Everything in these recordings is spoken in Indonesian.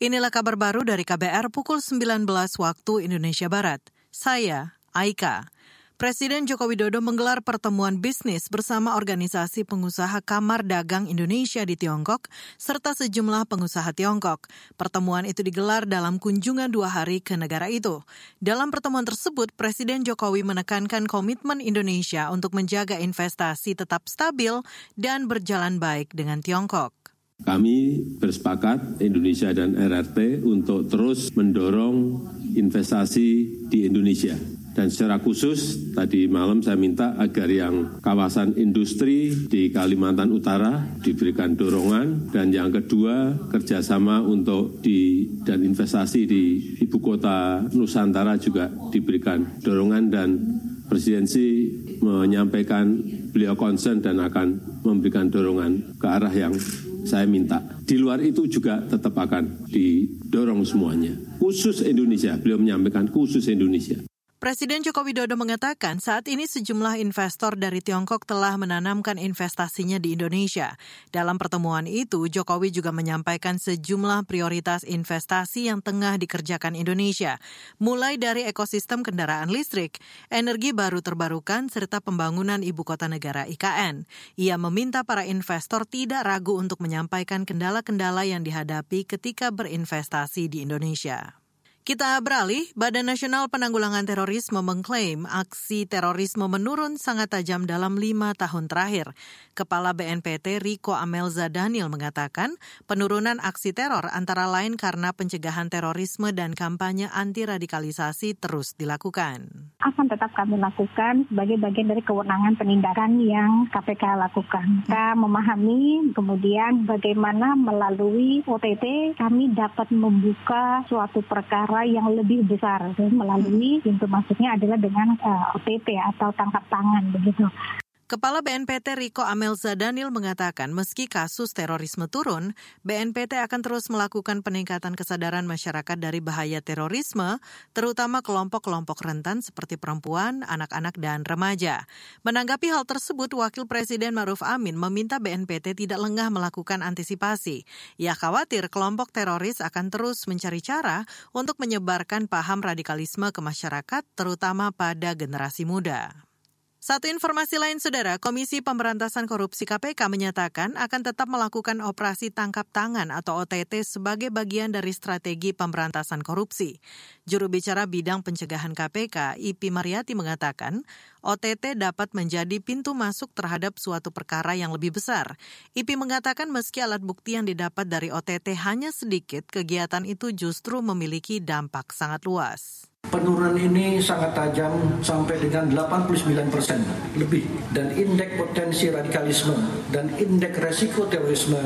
Inilah kabar baru dari KBR pukul 19 waktu Indonesia Barat. Saya, Aika. Presiden Joko Widodo menggelar pertemuan bisnis bersama organisasi pengusaha Kamar Dagang Indonesia di Tiongkok serta sejumlah pengusaha Tiongkok. Pertemuan itu digelar dalam kunjungan dua hari ke negara itu. Dalam pertemuan tersebut, Presiden Jokowi menekankan komitmen Indonesia untuk menjaga investasi tetap stabil dan berjalan baik dengan Tiongkok. Kami bersepakat Indonesia dan RRT untuk terus mendorong investasi di Indonesia. Dan secara khusus tadi malam saya minta agar yang kawasan industri di Kalimantan Utara diberikan dorongan dan yang kedua kerjasama untuk di dan investasi di ibu kota Nusantara juga diberikan dorongan dan presidensi menyampaikan beliau concern dan akan memberikan dorongan ke arah yang saya minta. Di luar itu juga tetap akan didorong semuanya. Khusus Indonesia, beliau menyampaikan khusus Indonesia. Presiden Joko Widodo mengatakan saat ini sejumlah investor dari Tiongkok telah menanamkan investasinya di Indonesia. Dalam pertemuan itu, Jokowi juga menyampaikan sejumlah prioritas investasi yang tengah dikerjakan Indonesia, mulai dari ekosistem kendaraan listrik, energi baru terbarukan, serta pembangunan ibu kota negara IKN. Ia meminta para investor tidak ragu untuk menyampaikan kendala-kendala yang dihadapi ketika berinvestasi di Indonesia. Kita beralih, Badan Nasional Penanggulangan Terorisme mengklaim aksi terorisme menurun sangat tajam dalam lima tahun terakhir. Kepala BNPT Riko Amelza Daniel mengatakan penurunan aksi teror antara lain karena pencegahan terorisme dan kampanye anti-radikalisasi terus dilakukan. Tetap kami lakukan sebagai bagian dari kewenangan penindakan yang KPK lakukan. Kita memahami kemudian bagaimana melalui OTT kami dapat membuka suatu perkara yang lebih besar melalui pintu masuknya adalah dengan uh, eh, OTT atau tangkap tangan begitu. Kepala BNPT Riko Amelza Daniel mengatakan meski kasus terorisme turun, BNPT akan terus melakukan peningkatan kesadaran masyarakat dari bahaya terorisme, terutama kelompok-kelompok rentan seperti perempuan, anak-anak, dan remaja. Menanggapi hal tersebut, Wakil Presiden Maruf Amin meminta BNPT tidak lengah melakukan antisipasi. Ia khawatir kelompok teroris akan terus mencari cara untuk menyebarkan paham radikalisme ke masyarakat, terutama pada generasi muda. Satu informasi lain, Saudara, Komisi Pemberantasan Korupsi KPK menyatakan akan tetap melakukan operasi tangkap tangan atau OTT sebagai bagian dari strategi pemberantasan korupsi. Juru bicara bidang pencegahan KPK, Ipi Mariati mengatakan, OTT dapat menjadi pintu masuk terhadap suatu perkara yang lebih besar. Ipi mengatakan meski alat bukti yang didapat dari OTT hanya sedikit, kegiatan itu justru memiliki dampak sangat luas. Penurunan ini sangat tajam sampai dengan 89 persen lebih. Dan indeks potensi radikalisme dan indeks resiko terorisme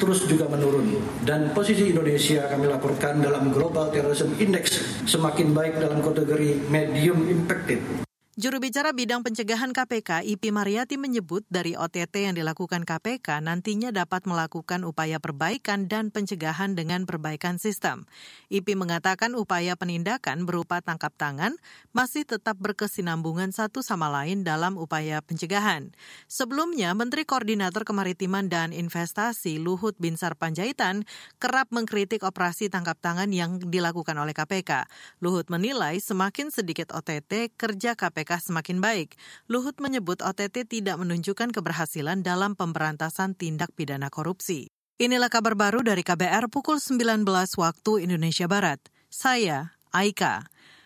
terus juga menurun. Dan posisi Indonesia kami laporkan dalam Global Terrorism Index semakin baik dalam kategori medium impacted Juru bicara bidang pencegahan KPK, Ipi Mariati menyebut dari OTT yang dilakukan KPK nantinya dapat melakukan upaya perbaikan dan pencegahan dengan perbaikan sistem. Ipi mengatakan upaya penindakan berupa tangkap tangan masih tetap berkesinambungan satu sama lain dalam upaya pencegahan. Sebelumnya, Menteri Koordinator Kemaritiman dan Investasi Luhut Binsar Panjaitan kerap mengkritik operasi tangkap tangan yang dilakukan oleh KPK. Luhut menilai semakin sedikit OTT kerja KPK KPK semakin baik. Luhut menyebut OTT tidak menunjukkan keberhasilan dalam pemberantasan tindak pidana korupsi. Inilah kabar baru dari KBR pukul 19 waktu Indonesia Barat. Saya, Aika.